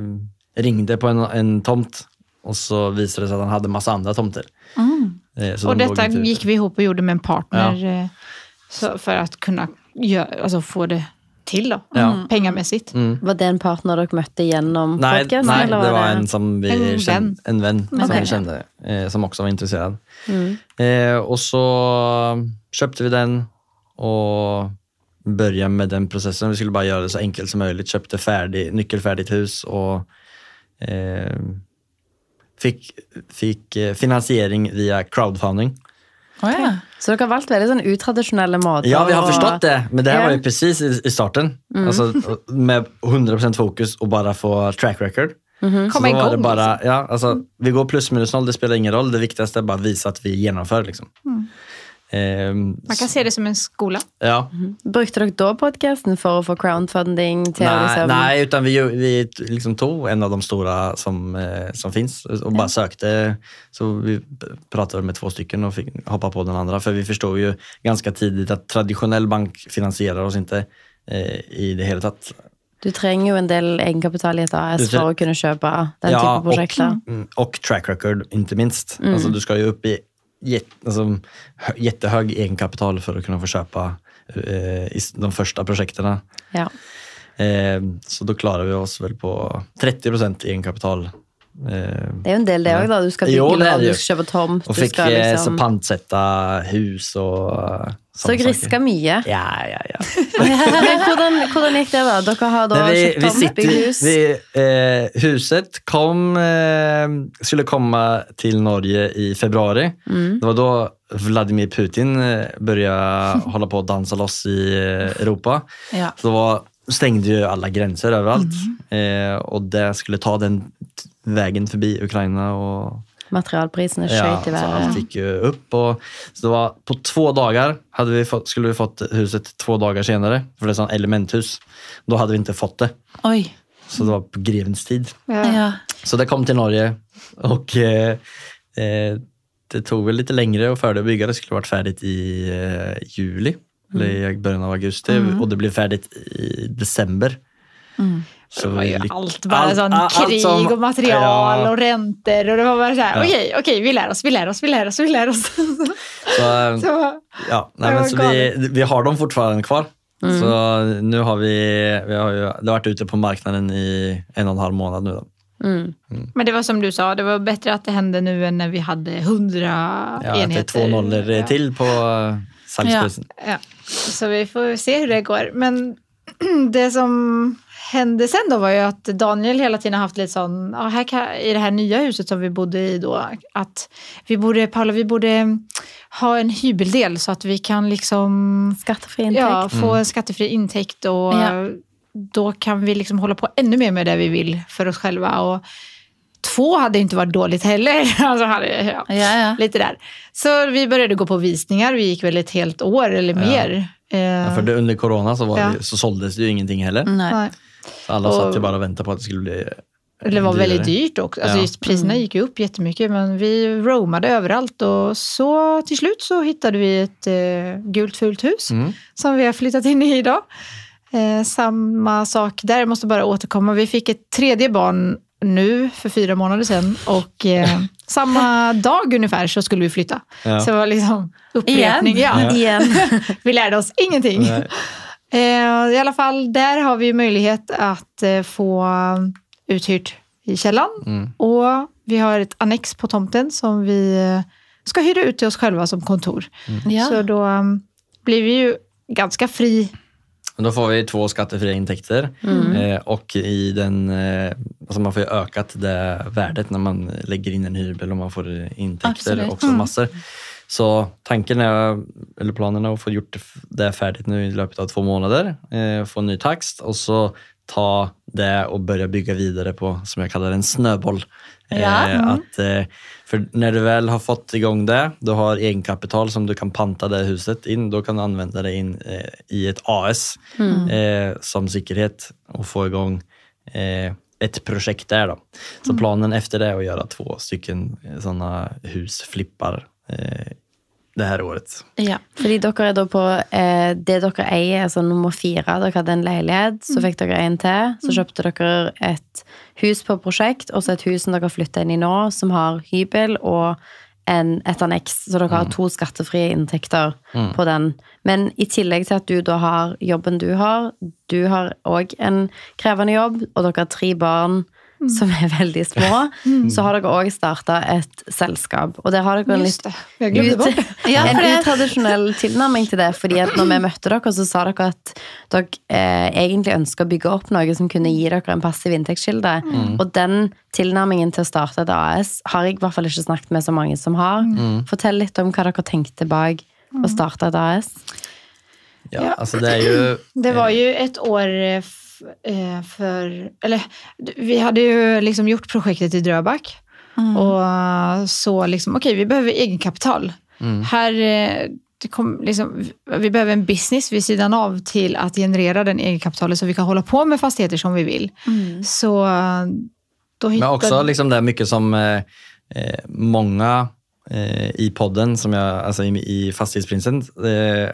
ringde på en, en tomt och så visade det sig att han hade massa andra tomter. Eh, så Och de detta ute. gick vi ihop och gjorde med en partner eh, så, för att kunna gö- alltså få det till då, Ja. pengamässigt. Mm. Var det en partner dere møtte gjennom Nej, podcasten? nej eller det var en som vi En vän. kände, en vän som Okej. vi kände, eh, som också var intresserad. Mm. Eh, och så köpte vi den och började med den processen. Vi skulle bara göra det så enkelt som möjligt. Köpte färdig, nyckelfärdigt hus och eh, fick, fick eh, finansiering via crowdfunding. Å ja. Så dere har valgt veldig sånn utradisjonelle måter. Ja, vi har förstått det, men det här var ju precis i, i starten. Alltså, med 100% fokus och bara få track record. Så Komma då var igång. det bara, ja, alltså, vi går plus minus noll, det spelar ingen roll. Det viktigaste är bara att visa att vi genomför. Liksom. Ehm, Man kan se det som en skola. ja. Brukte dere da podcasten for å få crowdfunding til Nej, liksom nej, utan vi, vi liksom tog en av de stora som, eh, som finns och bara sökte. Så vi pratade med två stycken och fick hoppa på den andra. För vi förstod ju ganska tidigt att traditionell bank finansierar oss inte eh, i det hela tatt. Du trenger jo en del egenkapital i et AS for å kunne kjøpe den Ja, type prosjekter. Och, mm, och track record, inte minst. Alltså, du ska ju upp i jät, alltså, hö- jättehög egenkapital för att kunna få köpa eh, i de första projekten. Ja. Eh, så då klarar vi oss väl på 30% egenkapital. Eh, Det jo en del, det òg. da. Du skal Jo, bygge det er noe, det du skal kjøpe tomt. och fick eh, liksom pantsätta hus och eh, Så sånne dere saker. riska mye. Ja, ja, ja. Men hvordan, hvordan gikk det, da? Dere har da Men vi, vi sitter, hus. vi, eh, huset kom, eh, skulle komma till Norge i februari. Mm. Det var då Vladimir Putin eh, började hålla på att dansa loss i eh, Europa. Ja. Så då var, stängde ju alla gränser överallt. Eh, och det skulle ta den vägen förbi Ukraina. Och, Materialprisene ja, skjøt i så allt gick ju upp. Och, så det var på två dagar hade vi fått, skulle vi fått huset två dagar senare. För det är ett elementhus. Då hade vi inte fått det. Oj. Så det var på grevens tid. Ja. Ja. Så det kom till Norge och eh, eh, det tog väl lite längre att för det att bygga. Det skulle varit färdigt i eh, juli, eller i början av augusti och det blev färdigt i december. Så Det var ju allt bara allt- sån allt krig som- och material Ja. och räntor och det var bara så här, Ja. okej, okej, vi lär oss, vi lär oss, vi lär oss, vi lär oss. Så, eh, så, ja, nej, men så vi, vi har dem fortfarande kvar. Så nu har vi, vi har ju, det har varit ute på marknaden i en och en halv månad nu. Då. Mm. men det var som du sa, det var bättre att det hände nu än när vi hade hundra Ja, att det är enheter. två nollor Ja. till på eh, salgsprisen. Ja. Så vi får se hur det går. Men det som hände sen då var ju att Daniel hela tiden har haft lite sån, ja, här kan, i det här nya huset som vi bodde i då, att vi borde, Paula, vi borde ha en hybeldel så att vi kan liksom Skattefri inntekt. ja, få en skattefri intäkt och Ja. då kan vi liksom hålla på ännu mer med det vi vill för oss själva. Och två hade inte varit dåligt heller. Alltså, hade, ja, Ja, ja. Lite där. Så vi började gå på visningar. Vi gick väl ett helt år eller mer. Eh, Ja, för det, under corona så, var Ja. det, så såldes det ju ingenting heller. Nej. Så alla Och- satt ju bara och väntade på att det skulle bli Det var väldigt dyrare. dyrt också. Alltså Ja. just priserna gick ju upp jättemycket men vi roamade överallt och så till slut så hittade vi ett eh, gult fult hus Mm. som vi har flyttat in i idag. Eh, samma sak där, jag måste bara återkomma. Vi fick ett tredje barn nu för fyra månader sedan och eh, samma dag ungefär så skulle vi flytta. Ja. Så det var liksom upprepning. Igen? Ja. Igen. Vi lärde oss ingenting. Nej. Eh, I alla fall, där har vi möjlighet att eh, få uthyrt i källan. Mm. Och vi har ett annex på tomten som vi eh, ska hyra ut till oss själva som kontor. Ja. Så då um, blir vi ju ganska fri. Då får vi två skattefria intäkter eh, och i den, alltså man får ju ökat det värdet när man lägger in en hyrbil och man får intäkter Absolut. också massor. Så tanken är, eller planen är att få gjort det färdigt nu i löpet av två månader, eh, få en ny taxt och så ta det och börja bygga vidare på, som jag kallar en snöboll. Ja. Eh, att, eh, för när du väl har fått igång det, du har egenkapital som du kan panta det huset in, då kan du använda det in i ett AS eh, som säkerhet och få igång ett projekt där. Då. Så planen efter det är att göra två stycken sådana husflippar det här året. Ja. Fordi dere er da på eh, det dere eier, altså nummer fire. Dere hadde en leilighet, så fikk dere en til. Så kjøpte dere et hus på prosjekt, og så et hus som dere flytter inn i nå, som har hybel og en, et anneks. Så dere har to skattefrie inntekter på den. Men i tillegg til at du da har jobben du har, du har òg en krevende jobb, og dere har tre barn som er veldig små, så har dere òg starta et selskap. Og der har dere en litt det, det. Ja, en det, utradisjonell tilnærming til det. fordi at når vi møtte dere, så sa dere at dere eh, egentlig ønsker å bygge opp noe som kunne gi dere en passiv inntektskilde. Og den tilnærmingen til å starte et AS har jeg i hvert fall ikke snakket med så mange som har. Fortell litt om hva dere tenkte bak å starte et AS. Ja, Ja. Alltså det är ju... Det var ju ett år eh, för... Eller vi hade ju liksom gjort projektet i Dröback. Och eh, så liksom, okej, vi behöver egenkapital. Här, eh, det kom, liksom, vi behöver en business vid sidan av till att generera den egenkapitalet så vi kan hålla på med fastigheter som vi vill. Så eh, då Men hittade... också liksom det är mycket som eh, eh, många eh, i podden, som jag, alltså i, i Fastighetsprinsen, eh,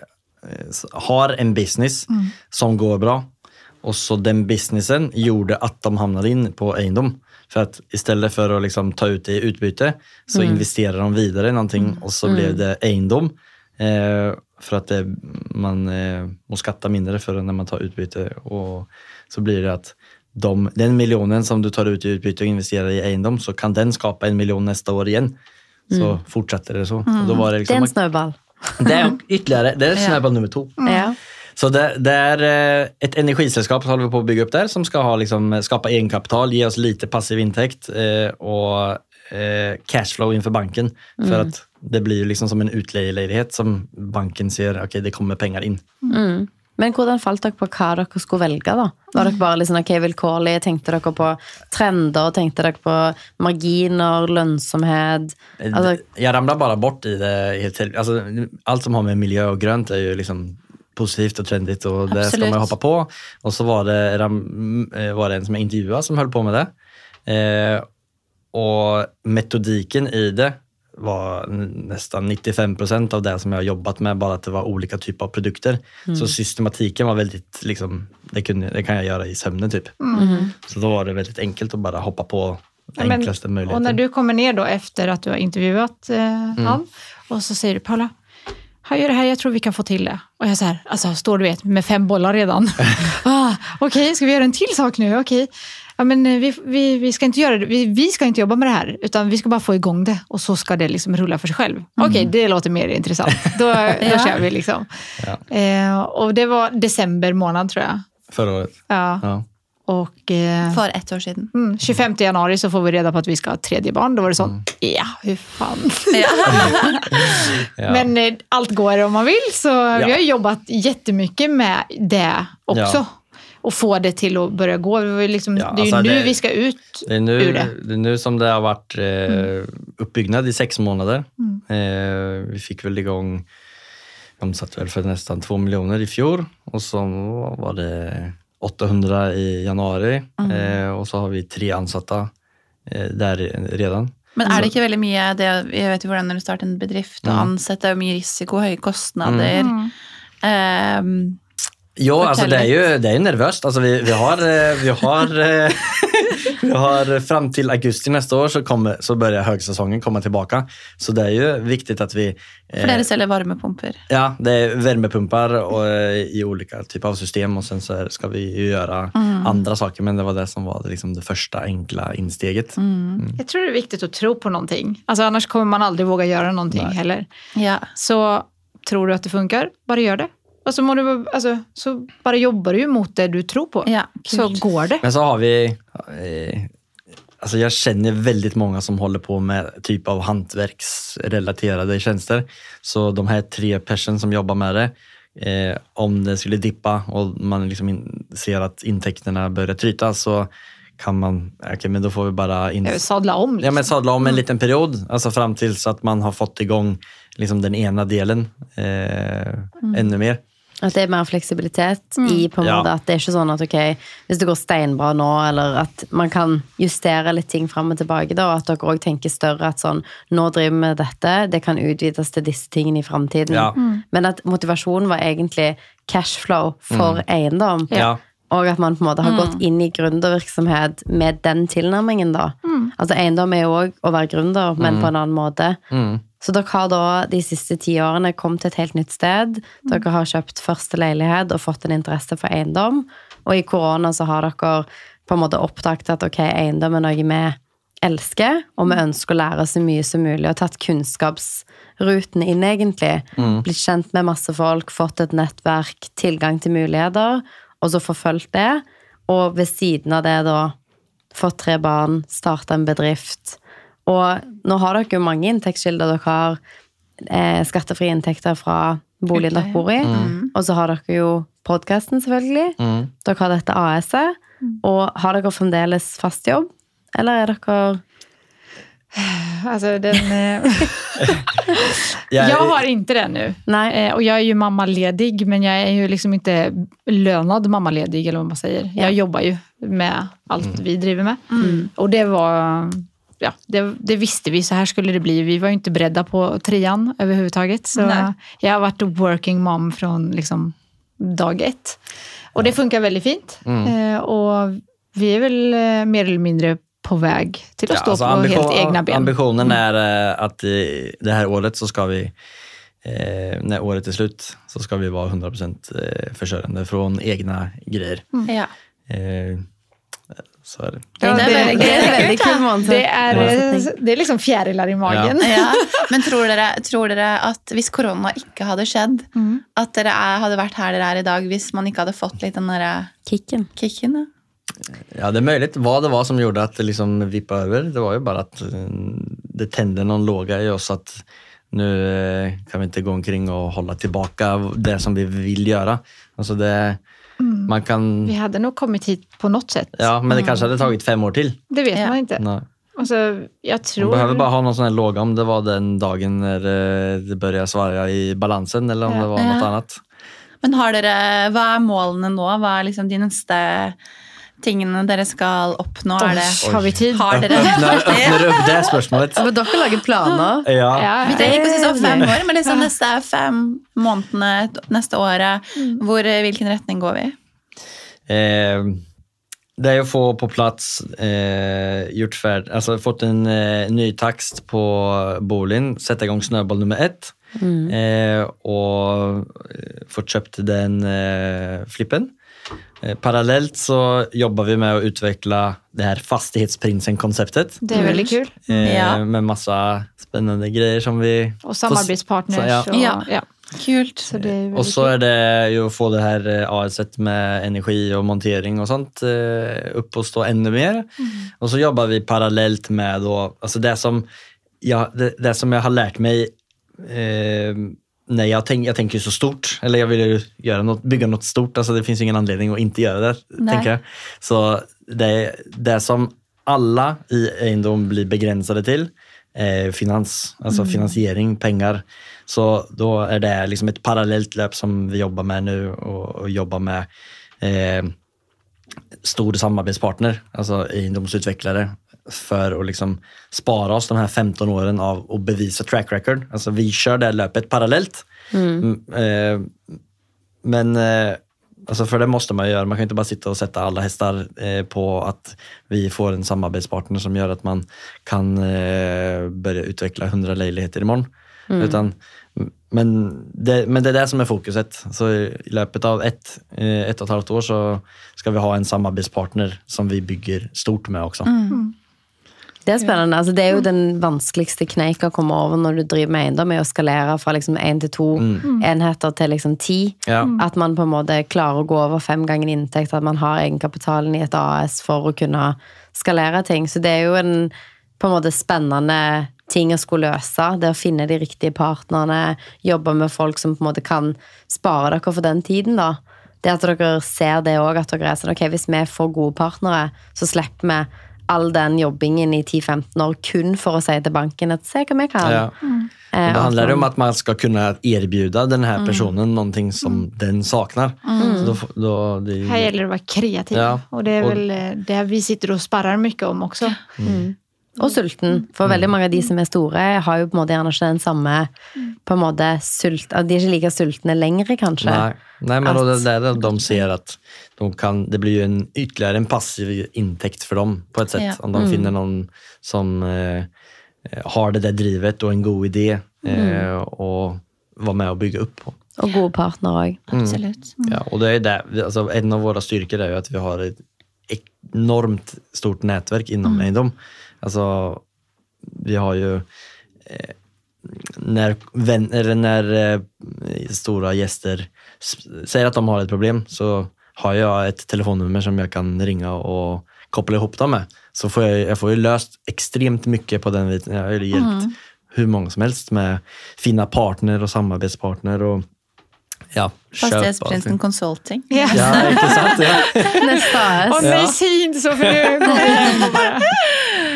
har en business som går bra. Och så den businessen gjorde att de hamnade in på egendom. För att istället för att liksom ta ut det i utbyte så investerar de vidare i någonting och så blev det egendom. Eh, för att det, man eh, måste skatta mindre för när man tar utbyte. Och så blir det att de, den miljonen som du tar ut i utbyte och investerar i egendom så kan den skapa en miljon nästa år igen. Så fortsätter det så. Och då var det, Det er liksom, en snøball. det är ytterligare, det är snöboll nummer två. Ja. Så det, det är eh, ett energisällskap som håller vi på att bygga upp där som ska ha, liksom, skapa egenkapital, ge oss lite passiv intäkt eh, och eh, cashflow inför banken. För att det blir liksom som en utlejelighet som banken ser, okej det kommer pengar in. Mm. Men hvordan falt dere på hva dere skulle velge, da? Var dere bare liksom, ok, vilkårlig? Tenkte dere på trender? Tenkte dere på marginer, lønnsomhet? Altså, jag ramlar bara bort i det. helt allt som har med miljö och grönt är ju liksom positivt och trendigt och det ska Absolut. man hoppa på. Och så var det, eh, var det en som jag intervjuade som höll på med det. Eh, och metodiken i det var nästan 95% av det som jag har jobbat med, bara att det var olika typer av produkter. Så systematiken var väldigt, liksom, det, kunde, det kan jag göra i sömnen typ. Så då var det väldigt enkelt att bara hoppa på Ja, men- enklaste möjligheten. Och när du kommer ner då efter att du har intervjuat eh, Mm. han och så säger du Paula, han gör det här, jag tror vi kan få till det. Och jag så här, alltså står du vet med fem bollar redan. ah, Okej, ska vi göra en till sak nu? Okej. Ja, men eh, vi, vi, vi ska inte göra det. Vi, vi ska inte jobba med det här, utan vi ska bara få igång det och så ska det liksom rulla för sig själv. Okej, det låter mer intressant. Då, då Ja. kör vi liksom. Ja. Eh, och det var december månad tror jag. Förra året. Ja. Ja. Och eh, for ett år siden. Mm, 25 januari så får vi reda på att vi ska ha ett tredje barn. Då var det så, Mm. ja, hur fan. Ja. Men eh, allt går om man vill. Så vi har jobbat jättemycket med det också. Ja. Och få det till att börja gå. Det, liksom, Ja, det är ju alltså nu det- vi ska ut Det är, nu, ur det. det är nu som det har varit eh, uppbyggnad i sex månader. Mm. Eh, vi fick väl igång, de satt väl för nästan två miljoner i fjol och så var det 800 i januari Mm. eh, och så har vi tre ansatta eh, där redan. Men er det ikke veldig mye det, Jeg vet jo hvordan når du starter en bedrift og ansetter, det er mye risiko, høye kostnader. Mm. Ehm, Ja, alltså det är ju det är ju nervöst. Alltså vi, vi har, eh, vi, har, vi har fram till augusti nästa år så, kommer, så börjar högsäsongen komma tillbaka. Så det är ju viktigt att vi... eh, for dere selger varmepumper. Ja, det är värmepumpar och, eh, i olika typer av system och sen så är- ska vi ju göra andra saker. Men det var det som var det, liksom det första enkla insteget. Jag tror det är viktigt att tro på någonting. Alltså, annars kommer man aldrig våga göra någonting Nej. heller. Ja. Så tror du att det funkar, bara gör det. Och så, må du, alltså, så bara jobbar du ju mot det du tror på. Ja, så går det. Men så har vi... Eh, alltså jag känner väldigt många som håller på med typ av hantverksrelaterade tjänster. Så de här tre personer som jobbar med det, eh, om det skulle dippa och man liksom in, ser att intäkterna börjar tryta så kan man, okej men då får vi bara in, sadla om. Ja, Liksom. men sadla om en liten period, alltså fram tills att man har fått igång liksom den ena delen eh, ännu mer. At det er mer fleksibilitet i på en Ja. måte at det er ikke sånn at ok, hvis det går steinbra nå, eller at man kan justere litt ting fram og tilbake, da, og at dere òg tenker større at sånn nå driver vi med dette, det kan utvides til disse tingene i framtiden. Ja. Men at motivasjonen var egentlig cashflow for eiendom. Ja. Og at man på en måte har gått inn i gründervirksomhet med den tilnærmingen, da. Altså eiendom er jo òg å være gründer, men på en annen måte. Mm. Så dere har da de siste ti årene kommet til et helt nytt sted. Dere har kjøpt første leilighet og fått en interesse for eiendom. Og i korona så har dere på en måte oppdaget at ok, eiendom er noe vi elsker, og vi ønsker å lære så mye som mulig, og tatt kunnskapsruten inn, egentlig. Blitt kjent med masse folk, fått et nettverk, tilgang til muligheter, og så forfulgt det. Og ved siden av det, da, fått tre barn, starta en bedrift. Og nå har dere jo mange inntektskilder. Dere har eh, skattefrie inntekter fra boligen dere bor i. Og så har dere jo podkasten, selvfølgelig. Mm. Dere har dette AS-et. Og har dere fremdeles fast jobb? Eller er dere Alltså den, eh, Jag- har inte det nu. Nei. Eh, och jag är ju mammaledig, men jag är ju liksom inte lönad mammaledig, eller vad man säger. Jag jobbar ju med allt vi driver med. Och det var... Ja, det, det visste vi, så här skulle det bli. Vi var ju inte beredda på trean överhuvudtaget. Så Nej. jag har varit working mom från liksom dag ett. Och det funkar väldigt fint. Eh, och vi är väl eh, mer eller mindre på väg till att Ja, stå alltså på ambition- helt egna ben. Ambitionen är eh, att i det här året så ska vi, eh, när året är slut, så ska vi vara 100% eh, försörjande från egna grejer. Ja. Eh, så är det. Ja, det- det, veldig, det en veldig kul måned. Det är, det är liksom fjärilar i magen. Ja. Men tror dere, tror dere at hvis korona ikke hadde skjedd, at dere er, hadde vært her dere er i dag hvis man ikke hadde fått litt den derre Kicken. kicken? da? Ja, det är möjligt. Vad det var som gjorde att det liksom vippade över, det var ju bara att eh, det tände någon låga i oss att nu eh, kan vi inte gå omkring och hålla tillbaka det som vi vill göra. Alltså det, man kan, Vi hade nog kommit hit på något sätt. ja, men det kanske hade tagit fem år till. Det vet Ja. man inte. Nej. Alltså, jag Man tror... behöver bara ha någon sån här låga om det var den dagen när eh, det började svara i balansen eller om Ja. det var Ja. något annat. Men har dere, hva er målene nå? Hva er liksom de neste tingene dere skal oppnå? Er det, har vi tid? har dere Öppnar, öppnar upp det spörsmålet. Så dere lager planer. Ja. Ja, Vi trenger ikke å si sånn fem år, men liksom neste fem månedene, neste året, hvor, hvilken retning går vi? Eh, det är att få på plats, eh, gjort färd, alltså fått en eh, ny taxt på boligen, sätta igång snöboll nummer ett eh, och eh, fått köpt den eh, flippen. Eh, parallellt så jobbar vi med att utveckla det här fastighetsprinsen-konceptet. Det är väldigt kul. Eh, Ja. Med massa spännande grejer som vi... Och samarbetspartners. Så, ja. Och, Ja. Kult. Så det är väldigt Och så är det ju att få det här eh, AS med energi och montering och sånt eh, upp och stå ännu mer. Och så jobbar vi parallellt med då, alltså det som jag, det, det som jag har lärt mig eh, när jag, tänk, jag tänker så stort, eller jag vill ju göra något, bygga något stort, alltså det finns ingen anledning att inte göra det. Nej. Tänker jag. Så det, det som alla i egendom blir begränsade till, eh, finans, alltså finansiering, pengar. Så då är det liksom ett parallellt löp som vi jobbar med nu och, och jobbar med eh, stor samarbetspartner, alltså egendomsutvecklare för att liksom spara oss de här 15 åren av att bevisa track record. Alltså vi kör det löpet parallellt. Mm, eh, men eh, alltså för det måste man ju göra. Man kan inte bara sitta och sätta alla hästar eh, på att vi får en samarbetspartner som gör att man kan eh, börja utveckla 100 lägenheter imorgon. Utan, men, det, men det är det som är fokuset. Så i löpet av ett, eh, ett och ett halvt år så ska vi ha en samarbetspartner som vi bygger stort med också. Det er spennende. Altså, det er jo den vanskeligste kneika å komme over når du driver med eiendom, er å skalere fra liksom én til to enheter til liksom ti. Ja. At man på en måte klarer å gå over fem ganger inntekt, at man har egenkapitalen i et AS for å kunne skalere ting. Så det er jo en på en måte spennende ting å skulle løse. Det å finne de riktige partnerne, jobbe med folk som på en måte kan spare dere for den tiden, da. Det at dere ser det òg, at dere er sånn ok, hvis vi får gode partnere, så slipper vi all den jobbingen i 10-15 år kun for å si til banken at se hva vi kan. Ja. Eh, og handlar det sånn. om att man ska kunna erbjuda den här personen någonting som den saknar. Så då, då, det, Här gäller det att vara kreativ. Ja. Och det är Och- väl eh, det vi sitter och sparrar mycket om också. Og sulten. For veldig mange av de som er store, har jo på en måte gjerne ikke den samme på en måte sult... at De er ikke like sultne lenger, kanskje. Nej, nej men då Att- det där de ser att de kan, det blir en, ytterligare en passiv intäkt för dem på ett sätt. Ja. Om de finner någon som eh, har det där drivet och en god idé eh, och vara med och bygga upp på. Og gode partnere òg. Absolutt. Ja, och det är det, alltså, en av våra styrkor är ju att vi har ett enormt stort nätverk inom Eidom. Alltså, vi har ju eh, när, vän, eller när eh, stora gäster säger att de har ett problem så har jag ett telefonnummer som jag kan ringa och koppla ihop dem med. Så får jag, jag får ju löst extremt mycket på den biten. Jag har ju hjälpt hur många som helst med fina partner och samarbetspartner och ja, Fastighetsprinsen. Consulting. Ja. Ja, inte sant? Ja. AS. nej, säg inte så för nu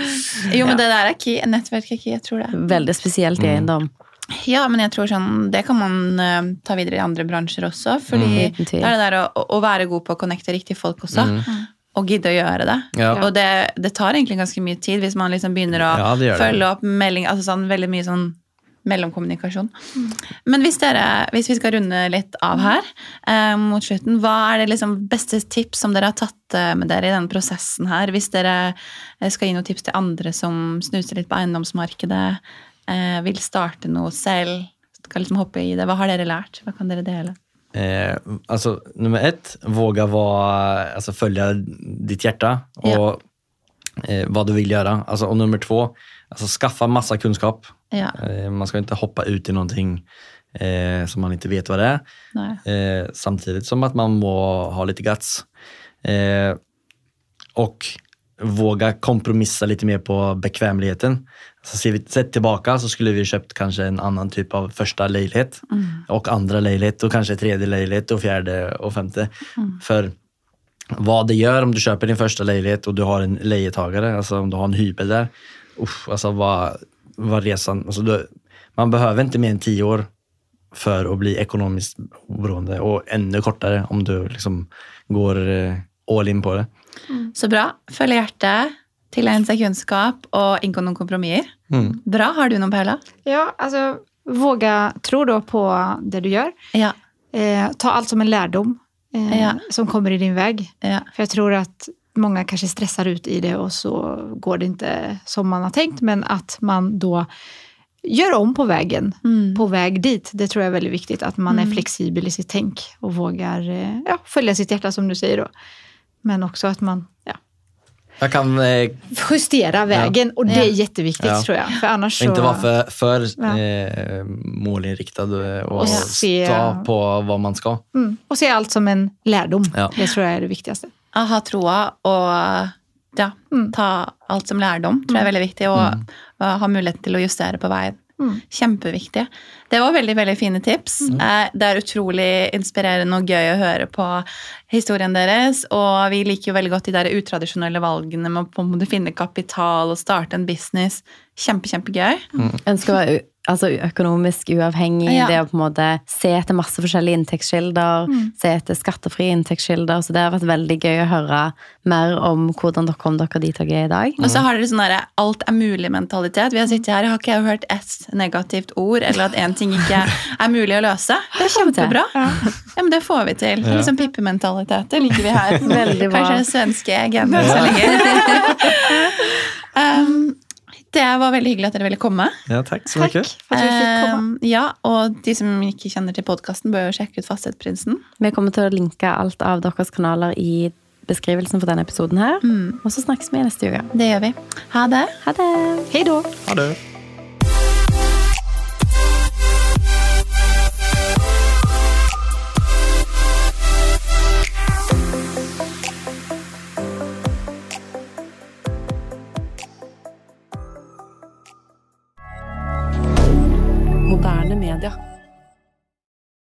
Jo, men det der er key. Nettverk er key, jeg tror det. Veldig spesielt i eiendom. Ja, men jeg tror sånn, det kan man eh, ta videre i andre bransjer også. Fordi Mm, det er det der å, å være god på å connecte riktige folk også. Og gidde å gjøre det. Ja. Og det, det tar egentlig ganske mye tid hvis man liksom begynner å Ja, det det. følge opp melding, altså sånn veldig mye sånn mellomkommunikasjon. Men hvis, dere, hvis vi skal runde litt av her eh, mot slutten, hva er det liksom beste tips som dere har tatt eh, med dere i denne prosessen her? Hvis dere eh, skal gi noen tips til andre som snuser litt på eiendomsmarkedet, eh, vil starte noe selv, skal liksom hoppe i det, hva har dere lært? Hva kan dere dele? Eh, alltså, nummer ett, våga vara, alltså, följa ditt hjärta och Ja. Eh, vad du vill göra. Alltså, och nummer två, alltså, skaffa massa kunskap. Ja, Eh, man ska inte hoppa ut i någonting eh, som man inte vet vad det är. Eh, samtidigt som att man må ha lite guts. Eh, och våga kompromissa lite mer på bekvämligheten. Så ser vi sett tillbaka så skulle vi köpt kanske en annan typ av första lägenhet och andra lägenhet och kanske tredje lägenhet och fjärde och femte. För vad det gör om du köper din första lägenhet och du har en lejetagare, alltså om du har en hybel där. Uff, alltså vad, vad resan, alltså du, man behöver inte mer än tio år för att bli ekonomiskt oberoende och ännu kortare om du liksom går eh, all in på det. Så bra. Følge hjertet, tilegne seg kunnskap og inngå noen kompromisser. Bra. Har du noen, Paula? Ja, alltså våga tro då på det du gör. Ja. Eh, ta allt som en lärdom eh, Ja. som kommer i din väg. ja. För jag tror att många kanske stressar ut i det och så går det inte som man har tänkt. Men att man då gör om på vägen, Mm. på väg dit. Det tror jag är väldigt viktigt. Att man är flexibel i sitt tänk och vågar eh, ja, följa sitt hjärta som du säger då. Men också att man ja, Jag kan eh, justera vägen och det Ja. är jätteviktigt Ja. tror jag. För annars så... inte vara för, för Ja. eh, målinriktad och, och Och se- ta på vad man ska. Mm. Och se allt som en lärdom. Ja. Det tror jag är det viktigaste. ha troa og ja, Mm. ta alt som lærdom, tror jeg er veldig viktig. Og, og ha mulighet til å justere på veien. Mm. Kjempeviktig. Det var veldig veldig fine tips. Eh, Det er utrolig inspirerende og gøy å høre på historien deres. Og vi liker jo veldig godt de der utradisjonelle valgene med å en finne kapital og starte en business. Kjempe, kjempegøy. Ønsker å være u- altså, økonomisk uavhengig. Ja. Det å på en måte se etter masse forskjellige inntektskilder. Se etter skattefrie inntektskilder. Så det har vært veldig gøy å høre mer om hvordan dere kom dere dit dere er i dag. Og så har dere sånn derre alt er mulig-mentalitet. Vi har sittet her, har ikke jeg hørt ett negativt ord, eller at én ting ikke er mulig å løse. Det er kjempebra. Ja, men det får vi til. Det er liksom Pippi-mentalitet. Det liker vi her. Veldig bra. Kanskje den svenske genen som ligger. um, det var veldig hyggelig at dere ville komme. Ja, tack så Tack mycket. för att vi fick komma. Um, ja, og de som ikke kjenner til podkasten, bør jo sjekke ut Fasthetsprinsen. Vi kommer til å linke alt av deres kanaler i beskrivelsen for denne episoden her. Og så snakkes vi neste uke. Det gjør vi. Ha det. Ha det! Hej då! Ha det. rien.